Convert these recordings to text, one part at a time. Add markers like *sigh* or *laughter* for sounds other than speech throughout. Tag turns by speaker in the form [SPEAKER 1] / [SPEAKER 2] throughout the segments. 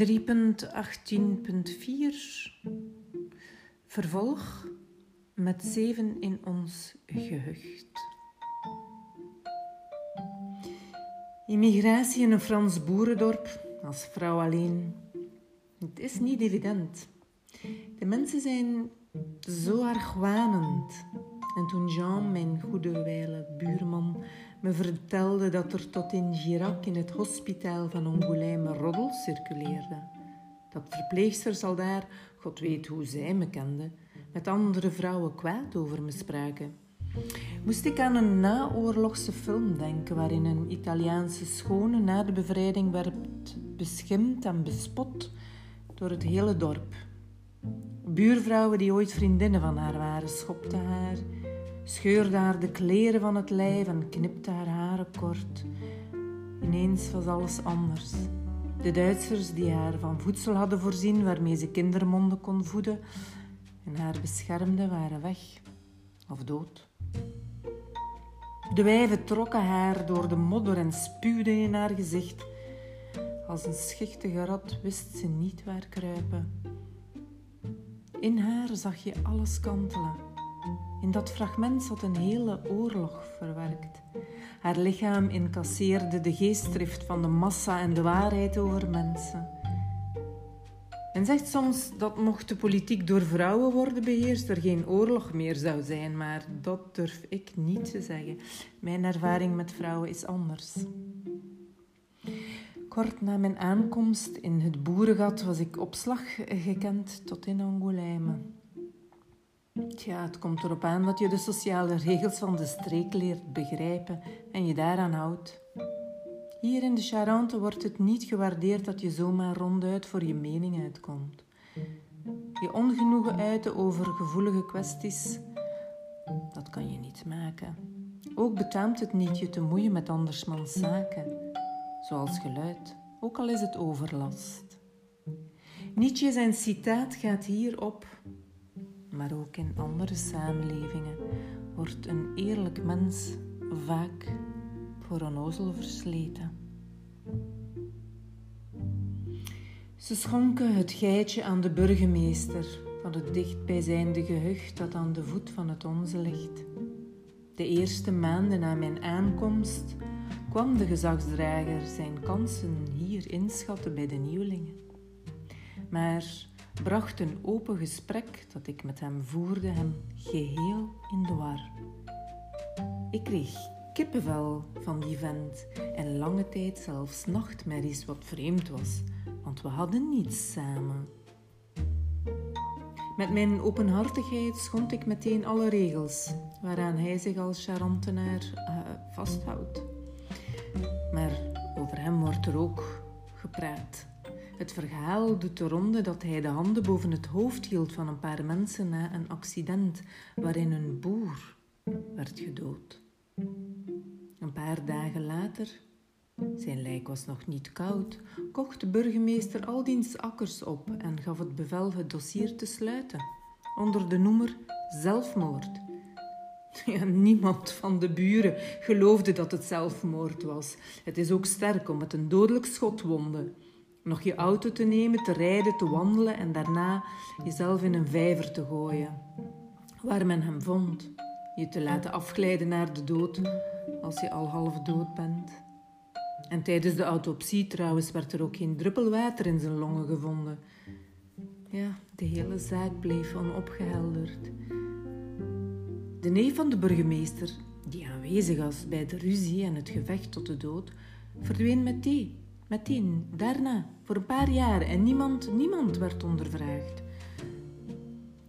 [SPEAKER 1] 3.18.4 Vervolg met zeven in ons gehucht. Immigratie in een Frans boerendorp als vrouw alleen. Het is niet evident. De mensen zijn zo argwanend. En toen Jean, mijn goede wijle buurman, me vertelde dat er tot in Girac in het hospitaal van Angoulême roddels circuleerde. Dat verpleegsters al daar, god weet hoe zij me kenden, met andere vrouwen kwaad over me spraken. Moest ik aan een naoorlogse film denken waarin een Italiaanse schone na de bevrijding werd beschimd en bespot door het hele dorp. Buurvrouwen die ooit vriendinnen van haar waren, schopten haar, scheurde haar de kleren van het lijf en knipte haar haren kort. Ineens was alles anders. De Duitsers die haar van voedsel hadden voorzien waarmee ze kindermonden kon voeden en haar beschermden waren weg of dood. De wijven trokken haar door de modder en spuwden in haar gezicht. Als een schichtige rat wist ze niet waar kruipen. In haar zag je alles kantelen. In dat fragment zat een hele oorlog verwerkt. Haar lichaam incasseerde de geestdrift van de massa en de waarheid over mensen. Men zegt soms dat mocht de politiek door vrouwen worden beheerst, er geen oorlog meer zou zijn, maar dat durf ik niet te zeggen. Mijn ervaring met vrouwen is anders. Kort na mijn aankomst in het boerengat was ik op slag gekend tot in Angoulême. Tja, het komt erop aan dat je de sociale regels van de streek leert begrijpen en je daaraan houdt. Hier in de Charente wordt het niet gewaardeerd dat je zomaar ronduit voor je mening uitkomt. Je ongenoegen uiten over gevoelige kwesties, dat kan je niet maken. Ook betaamt het niet je te moeien met andersmans zaken, zoals geluid, ook al is het overlast. Nietzsche zijn citaat gaat hierop maar ook in andere samenlevingen, wordt een eerlijk mens vaak voor onnozel versleten. Ze schonken het geitje aan de burgemeester van het dichtbijzijnde gehucht dat aan de voet van het onze ligt. De eerste maanden na mijn aankomst kwam de gezagsdrager zijn kansen hier inschatten bij de nieuwelingen. Maar bracht een open gesprek dat ik met hem voerde hem geheel in de war. Ik kreeg kippenvel van die vent en lange tijd zelfs nachtmerries wat vreemd was, want we hadden niets samen. Met mijn openhartigheid schond ik meteen alle regels waaraan hij zich als charantenaar uh, vasthoudt. Maar over hem wordt er ook gepraat. Het verhaal doet de ronde dat hij de handen boven het hoofd hield van een paar mensen na een accident waarin een boer werd gedood. Een paar dagen later, zijn lijk was nog niet koud, kocht de burgemeester al diens akkers op en gaf het bevel het dossier te sluiten, onder de noemer zelfmoord. *laughs* Niemand van de buren geloofde dat het zelfmoord was. Het is ook sterk om met een dodelijk schot wonden nog je auto te nemen, te rijden, te wandelen en daarna jezelf in een vijver te gooien. Waar men hem vond. Je te laten afglijden naar de dood als je al half dood bent. En tijdens de autopsie trouwens werd er ook geen druppel water in zijn longen gevonden. Ja, de hele zaak bleef onopgehelderd. De neef van de burgemeester, die aanwezig was bij de ruzie en het gevecht tot de dood, verdween met thee Meteen, daarna, voor een paar jaar en niemand, niemand werd ondervraagd.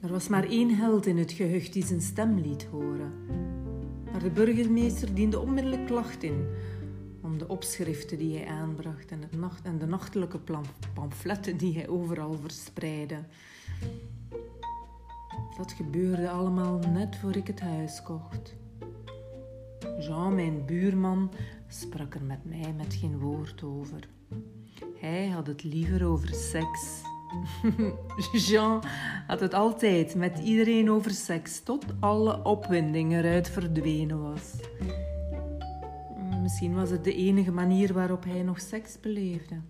[SPEAKER 1] Er was maar één held in het gehucht die zijn stem liet horen. Maar de burgemeester diende onmiddellijk klacht in om de opschriften die hij aanbracht en, het nacht, en de nachtelijke pamfletten die hij overal verspreidde. Dat gebeurde allemaal net voor ik het huis kocht. Jean, mijn buurman, sprak er met mij met geen woord over. Hij had het liever over seks. *laughs* Jean had het altijd met iedereen over seks, tot alle opwinding eruit verdwenen was. Misschien was het de enige manier waarop hij nog seks beleefde.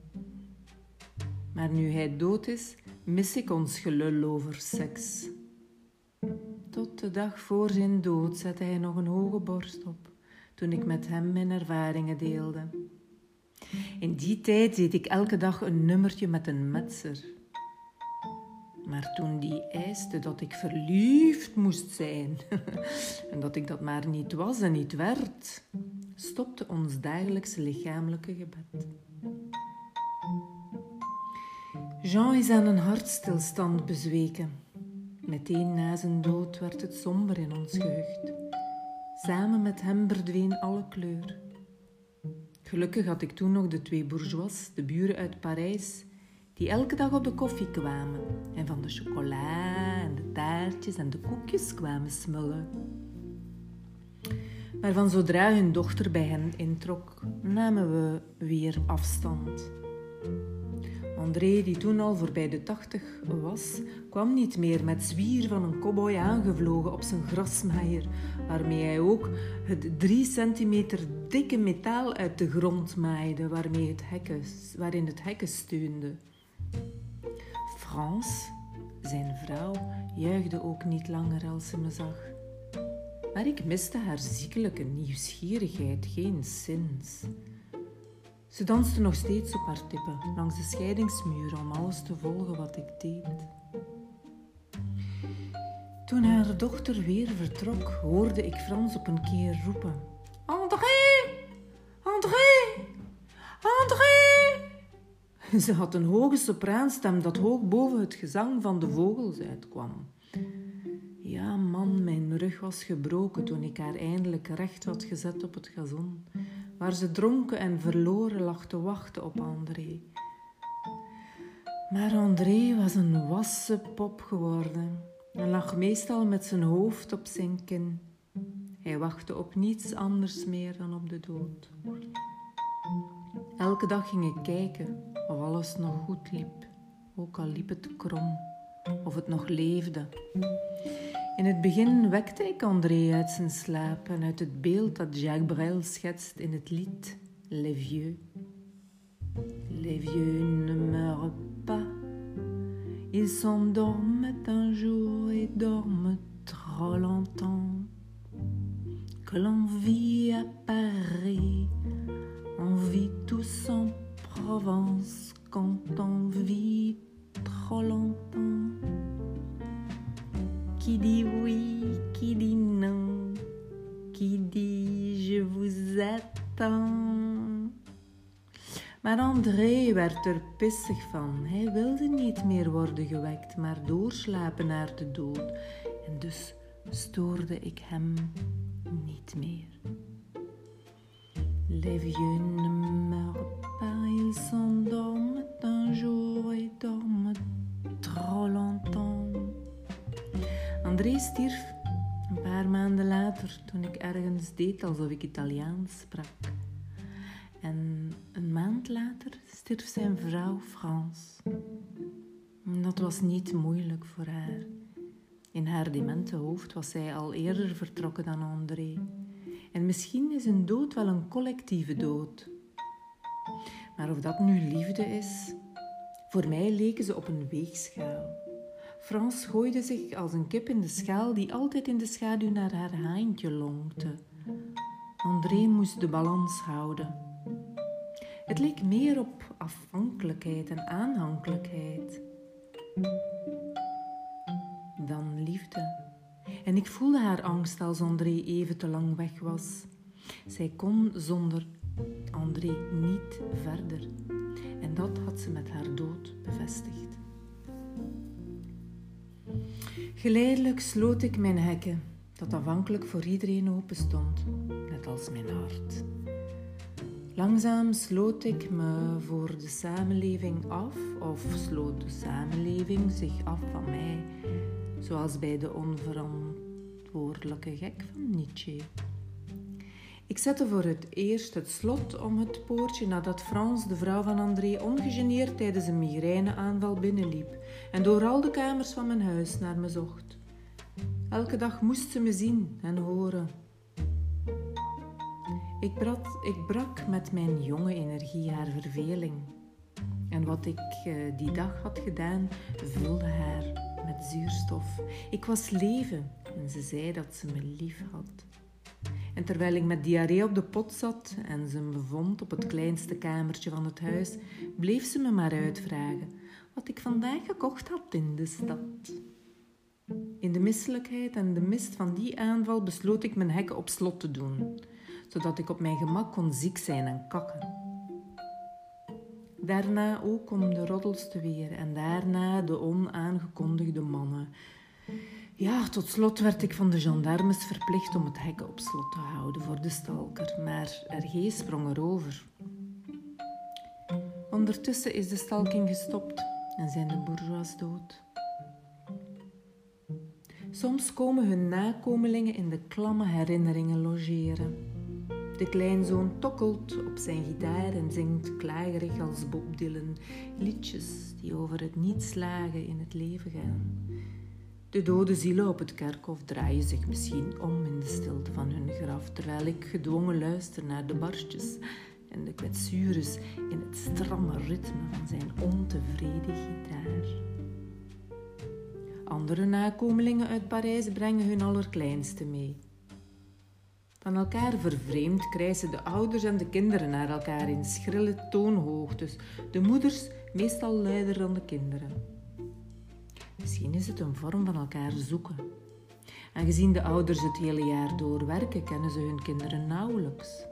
[SPEAKER 1] Maar nu hij dood is, mis ik ons gelul over seks. Tot de dag voor zijn dood zette hij nog een hoge borst op, toen ik met hem mijn ervaringen deelde. In die tijd deed ik elke dag een nummertje met een metser. Maar toen die eiste dat ik verliefd moest zijn *laughs* en dat ik dat maar niet was en niet werd, stopte ons dagelijkse lichamelijke gebed. Jean is aan een hartstilstand bezweken. Meteen na zijn dood werd het somber in ons gehucht. Samen met hem verdween alle kleur. Gelukkig had ik toen nog de twee bourgeois, de buren uit Parijs, die elke dag op de koffie kwamen en van de chocola en de taartjes en de koekjes kwamen smullen. Maar van zodra hun dochter bij hen introk, namen we weer afstand. André, die toen al voorbij de tachtig was, kwam niet meer met zwier van een cowboy aangevlogen op zijn grasmaaier, waarmee hij ook het drie centimeter dikke metaal uit de grond maaide waarmee het hekken, waarin het hekken steunde. Frans, zijn vrouw, juichte ook niet langer als ze me zag. Maar ik miste haar ziekelijke nieuwsgierigheid geen zins. Ze danste nog steeds op haar tippen langs de scheidingsmuur om alles te volgen wat ik deed. Toen haar dochter weer vertrok, hoorde ik Frans op een keer roepen: André! André! André! Ze had een hoge sopraanstem dat hoog boven het gezang van de vogels uitkwam. Ja, man, mijn rug was gebroken toen ik haar eindelijk recht had gezet op het gazon waar ze dronken en verloren lag te wachten op André. Maar André was een wassen pop geworden en lag meestal met zijn hoofd op zijn kin. Hij wachtte op niets anders meer dan op de dood. Elke dag ging ik kijken of alles nog goed liep, ook al liep het krom, of het nog leefde. In het begin wekte ik André uit zijn slaap en uit het beeld dat Jacques Brel schetst in het lied Les Vieux. Les vieux ne meurent pas, ils s'endorment un jour et dorment trop longtemps. Que l'envie apparaît, on vit tous en Provence quand on vit trop longtemps. Qui dit oui, qui dit non, qui dit je vous attends. Maar André werd er pissig van. Hij wilde niet meer worden gewekt, maar doorslapen naar de dood. En dus stoorde ik hem niet meer. Les vieux ne meurent pas, ils un jour et dorment trop longtemps. André stierf een paar maanden later toen ik ergens deed alsof ik Italiaans sprak. En een maand later stierf zijn vrouw Frans. Dat was niet moeilijk voor haar. In haar demente hoofd was zij al eerder vertrokken dan André. En misschien is een dood wel een collectieve dood. Maar of dat nu liefde is, voor mij leken ze op een weegschaal. Frans gooide zich als een kip in de schaal die altijd in de schaduw naar haar haantje lonkte. André moest de balans houden. Het leek meer op afhankelijkheid en aanhankelijkheid dan liefde. En ik voelde haar angst als André even te lang weg was. Zij kon zonder André niet verder. En dat had ze met haar dood bevestigd. Geleidelijk sloot ik mijn hekken, dat afhankelijk voor iedereen open stond, net als mijn hart. Langzaam sloot ik me voor de samenleving af, of sloot de samenleving zich af van mij, zoals bij de onverantwoordelijke gek van Nietzsche. Ik zette voor het eerst het slot om het poortje nadat Frans, de vrouw van André, ongegeneerd tijdens een migraineaanval binnenliep en door al de kamers van mijn huis naar me zocht. Elke dag moest ze me zien en horen. Ik, ik brak met mijn jonge energie haar verveling. En wat ik uh, die dag had gedaan, vulde haar met zuurstof. Ik was leven en ze zei dat ze me lief had. En terwijl ik met diarree op de pot zat en ze me bevond op het kleinste kamertje van het huis, bleef ze me maar uitvragen wat ik vandaag gekocht had in de stad. In de misselijkheid en de mist van die aanval besloot ik mijn hekken op slot te doen, zodat ik op mijn gemak kon ziek zijn en kakken. Daarna ook om de roddels te weren en daarna de onaangekondigde mannen. Ja, tot slot werd ik van de gendarmes verplicht om het hek op slot te houden voor de stalker, maar RG sprong erover. Ondertussen is de stalking gestopt en zijn de bourgeois dood. Soms komen hun nakomelingen in de klamme herinneringen logeren. De kleinzoon tokkelt op zijn gitaar en zingt klagerig als Bob Dylan liedjes die over het niet slagen in het leven gaan. De dode zielen op het kerkhof draaien zich misschien om in de stilte van hun graf, terwijl ik gedwongen luister naar de barstjes en de kwetsures in het stramme ritme van zijn ontevreden gitaar. Andere nakomelingen uit Parijs brengen hun allerkleinste mee. Van elkaar vervreemd krijsen de ouders en de kinderen naar elkaar in schrille toonhoogtes, de moeders meestal luider dan de kinderen. Misschien is het een vorm van elkaar zoeken. Aangezien de ouders het hele jaar door werken, kennen ze hun kinderen nauwelijks.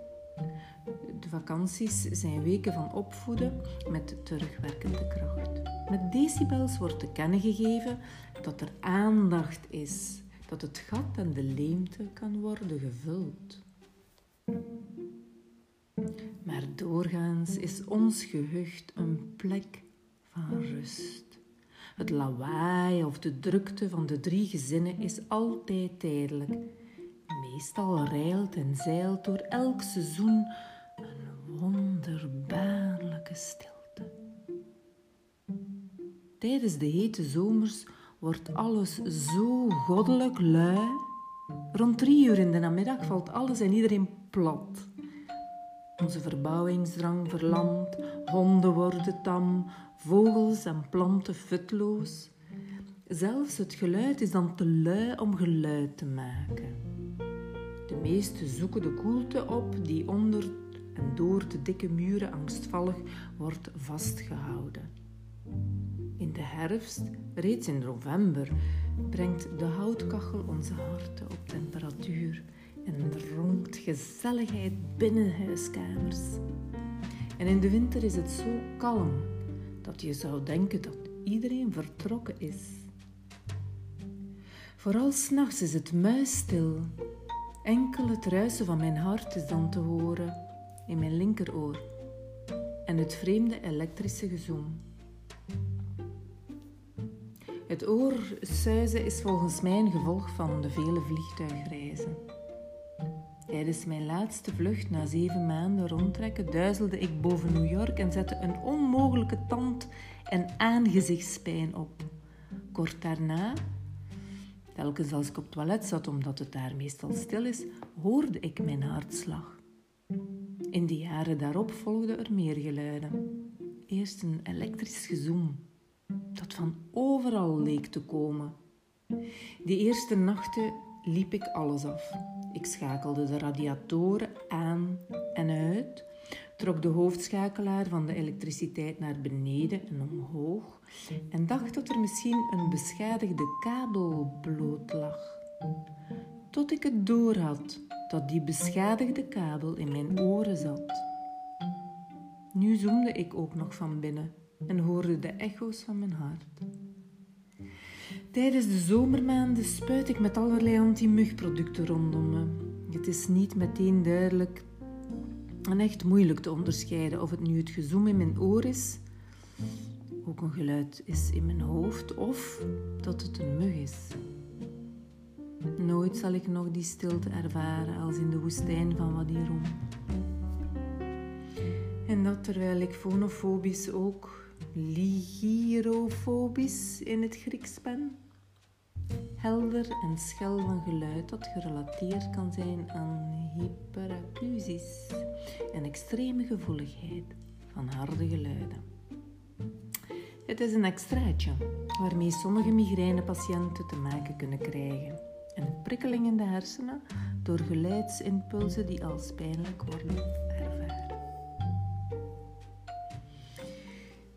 [SPEAKER 1] De vakanties zijn weken van opvoeden met terugwerkende kracht. Met decibels wordt te kennen gegeven dat er aandacht is dat het gat en de leemte kan worden gevuld. Maar doorgaans is ons gehucht een plek van rust. Het lawaai of de drukte van de drie gezinnen is altijd tijdelijk. Meestal rijlt en zeilt door elk seizoen een wonderbaarlijke stilte. Tijdens de hete zomers wordt alles zo goddelijk lui. Rond drie uur in de namiddag valt alles en iedereen plat. Onze verbouwingsdrang verlamt, honden worden tam, vogels en planten futloos. Zelfs het geluid is dan te lui om geluid te maken. De meesten zoeken de koelte op die onder en door de dikke muren angstvallig wordt vastgehouden. In de herfst, reeds in november, brengt de houtkachel onze harten op temperatuur en ronkt gezelligheid binnen huiskamers. En in de winter is het zo kalm dat je zou denken dat iedereen vertrokken is. Vooral s'nachts is het muisstil. Enkel het ruisen van mijn hart is dan te horen in mijn linkeroor en het vreemde elektrische gezoem. Het oorsuizen is volgens mij een gevolg van de vele vliegtuigreizen. Tijdens mijn laatste vlucht na zeven maanden rondtrekken duizelde ik boven New York en zette een onmogelijke tand- en aangezichtspijn op. Kort daarna, telkens als ik op het toilet zat omdat het daar meestal stil is, hoorde ik mijn hartslag. In de jaren daarop volgden er meer geluiden. Eerst een elektrisch gezoem dat van overal leek te komen. Die eerste nachten liep ik alles af. Ik schakelde de radiatoren aan en uit, trok de hoofdschakelaar van de elektriciteit naar beneden en omhoog en dacht dat er misschien een beschadigde kabel bloot lag. Tot ik het doorhad dat die beschadigde kabel in mijn oren zat. Nu zoomde ik ook nog van binnen en hoorde de echo's van mijn hart. Tijdens de zomermaanden spuit ik met allerlei anti-mugproducten rondom me. Het is niet meteen duidelijk en echt moeilijk te onderscheiden of het nu het gezoem in mijn oor is, ook een geluid is in mijn hoofd, of dat het een mug is. Nooit zal ik nog die stilte ervaren als in de woestijn van Wadirum. En dat terwijl ik fonofobisch ook ligirofobisch in het Grieks ben. Helder en schel van geluid dat gerelateerd kan zijn aan hyperacusis en extreme gevoeligheid van harde geluiden. Het is een extraatje waarmee sommige migrainepatiënten te maken kunnen krijgen. Een prikkeling in de hersenen door geluidsimpulsen die als pijnlijk worden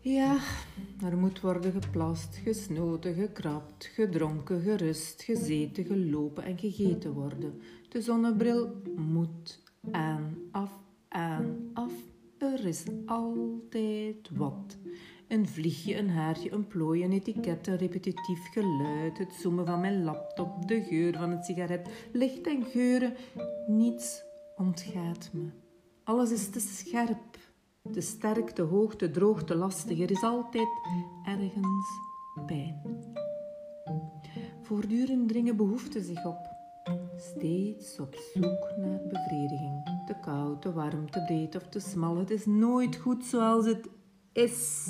[SPEAKER 1] Ja, er moet worden geplast, gesnoten, gekrapt, gedronken, gerust, gezeten, gelopen en gegeten worden. De zonnebril moet aan, af, aan, af. Er is altijd wat. Een vliegje, een haartje, een plooi, een etiket, een repetitief geluid, het zoomen van mijn laptop, de geur van een sigaret, licht en geuren. Niets ontgaat me. Alles is te scherp, te sterk, te hoog, te droog, lastig. Er is altijd ergens pijn. Voortdurend dringen behoeften zich op. Steeds op zoek naar bevrediging. Te koud, te warm, te breed of te smal. Het is nooit goed zoals het is.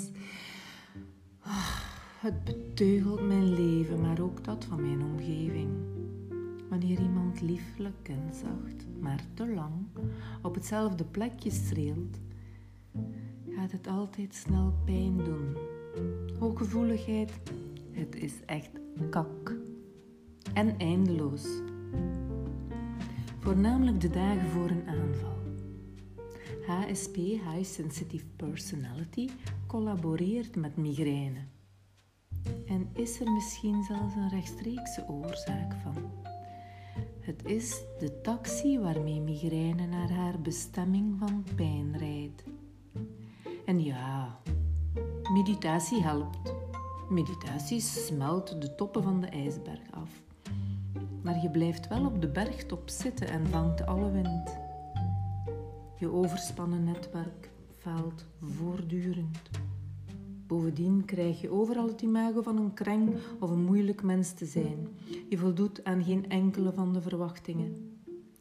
[SPEAKER 1] Ah, het beteugelt mijn leven, maar ook dat van mijn omgeving. Wanneer iemand lieflijk en zacht, maar te lang op hetzelfde plekje streelt, gaat het altijd snel pijn doen. Hooggevoeligheid, het is echt kak. En eindeloos. Voornamelijk de dagen voor een aanval. HSP, High Sensitive Personality, collaboreert met migraine. En is er misschien zelfs een rechtstreekse oorzaak van? Het is de taxi waarmee migraine naar haar bestemming van pijn rijdt. En ja, meditatie helpt. Meditatie smelt de toppen van de ijsberg af. Maar je blijft wel op de bergtop zitten en vangt alle wind. Je overspannen netwerk faalt voortdurend. Bovendien krijg je overal het imago van een kreng of een moeilijk mens te zijn. Je voldoet aan geen enkele van de verwachtingen.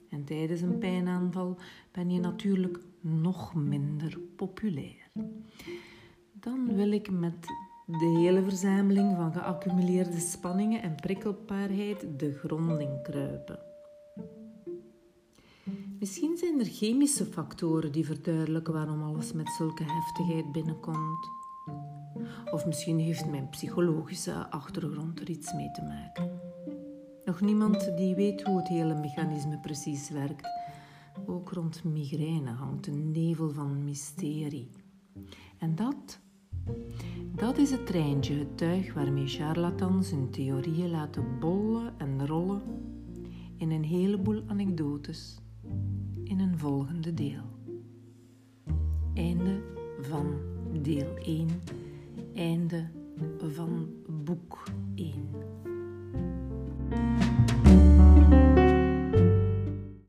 [SPEAKER 1] En tijdens een pijnaanval ben je natuurlijk nog minder populair. Dan wil ik met de hele verzameling van geaccumuleerde spanningen en prikkelbaarheid de grond in kruipen. Misschien zijn er chemische factoren die verduidelijken waarom alles met zulke heftigheid binnenkomt. Of misschien heeft mijn psychologische achtergrond er iets mee te maken. Nog niemand die weet hoe het hele mechanisme precies werkt. Ook rond migraine hangt een nevel van mysterie. En dat, dat is het treintje, het tuig waarmee charlatans hun theorieën laten bollen en rollen in een heleboel anekdotes in een volgende deel. Einde van deel 1. Einde van boek 1.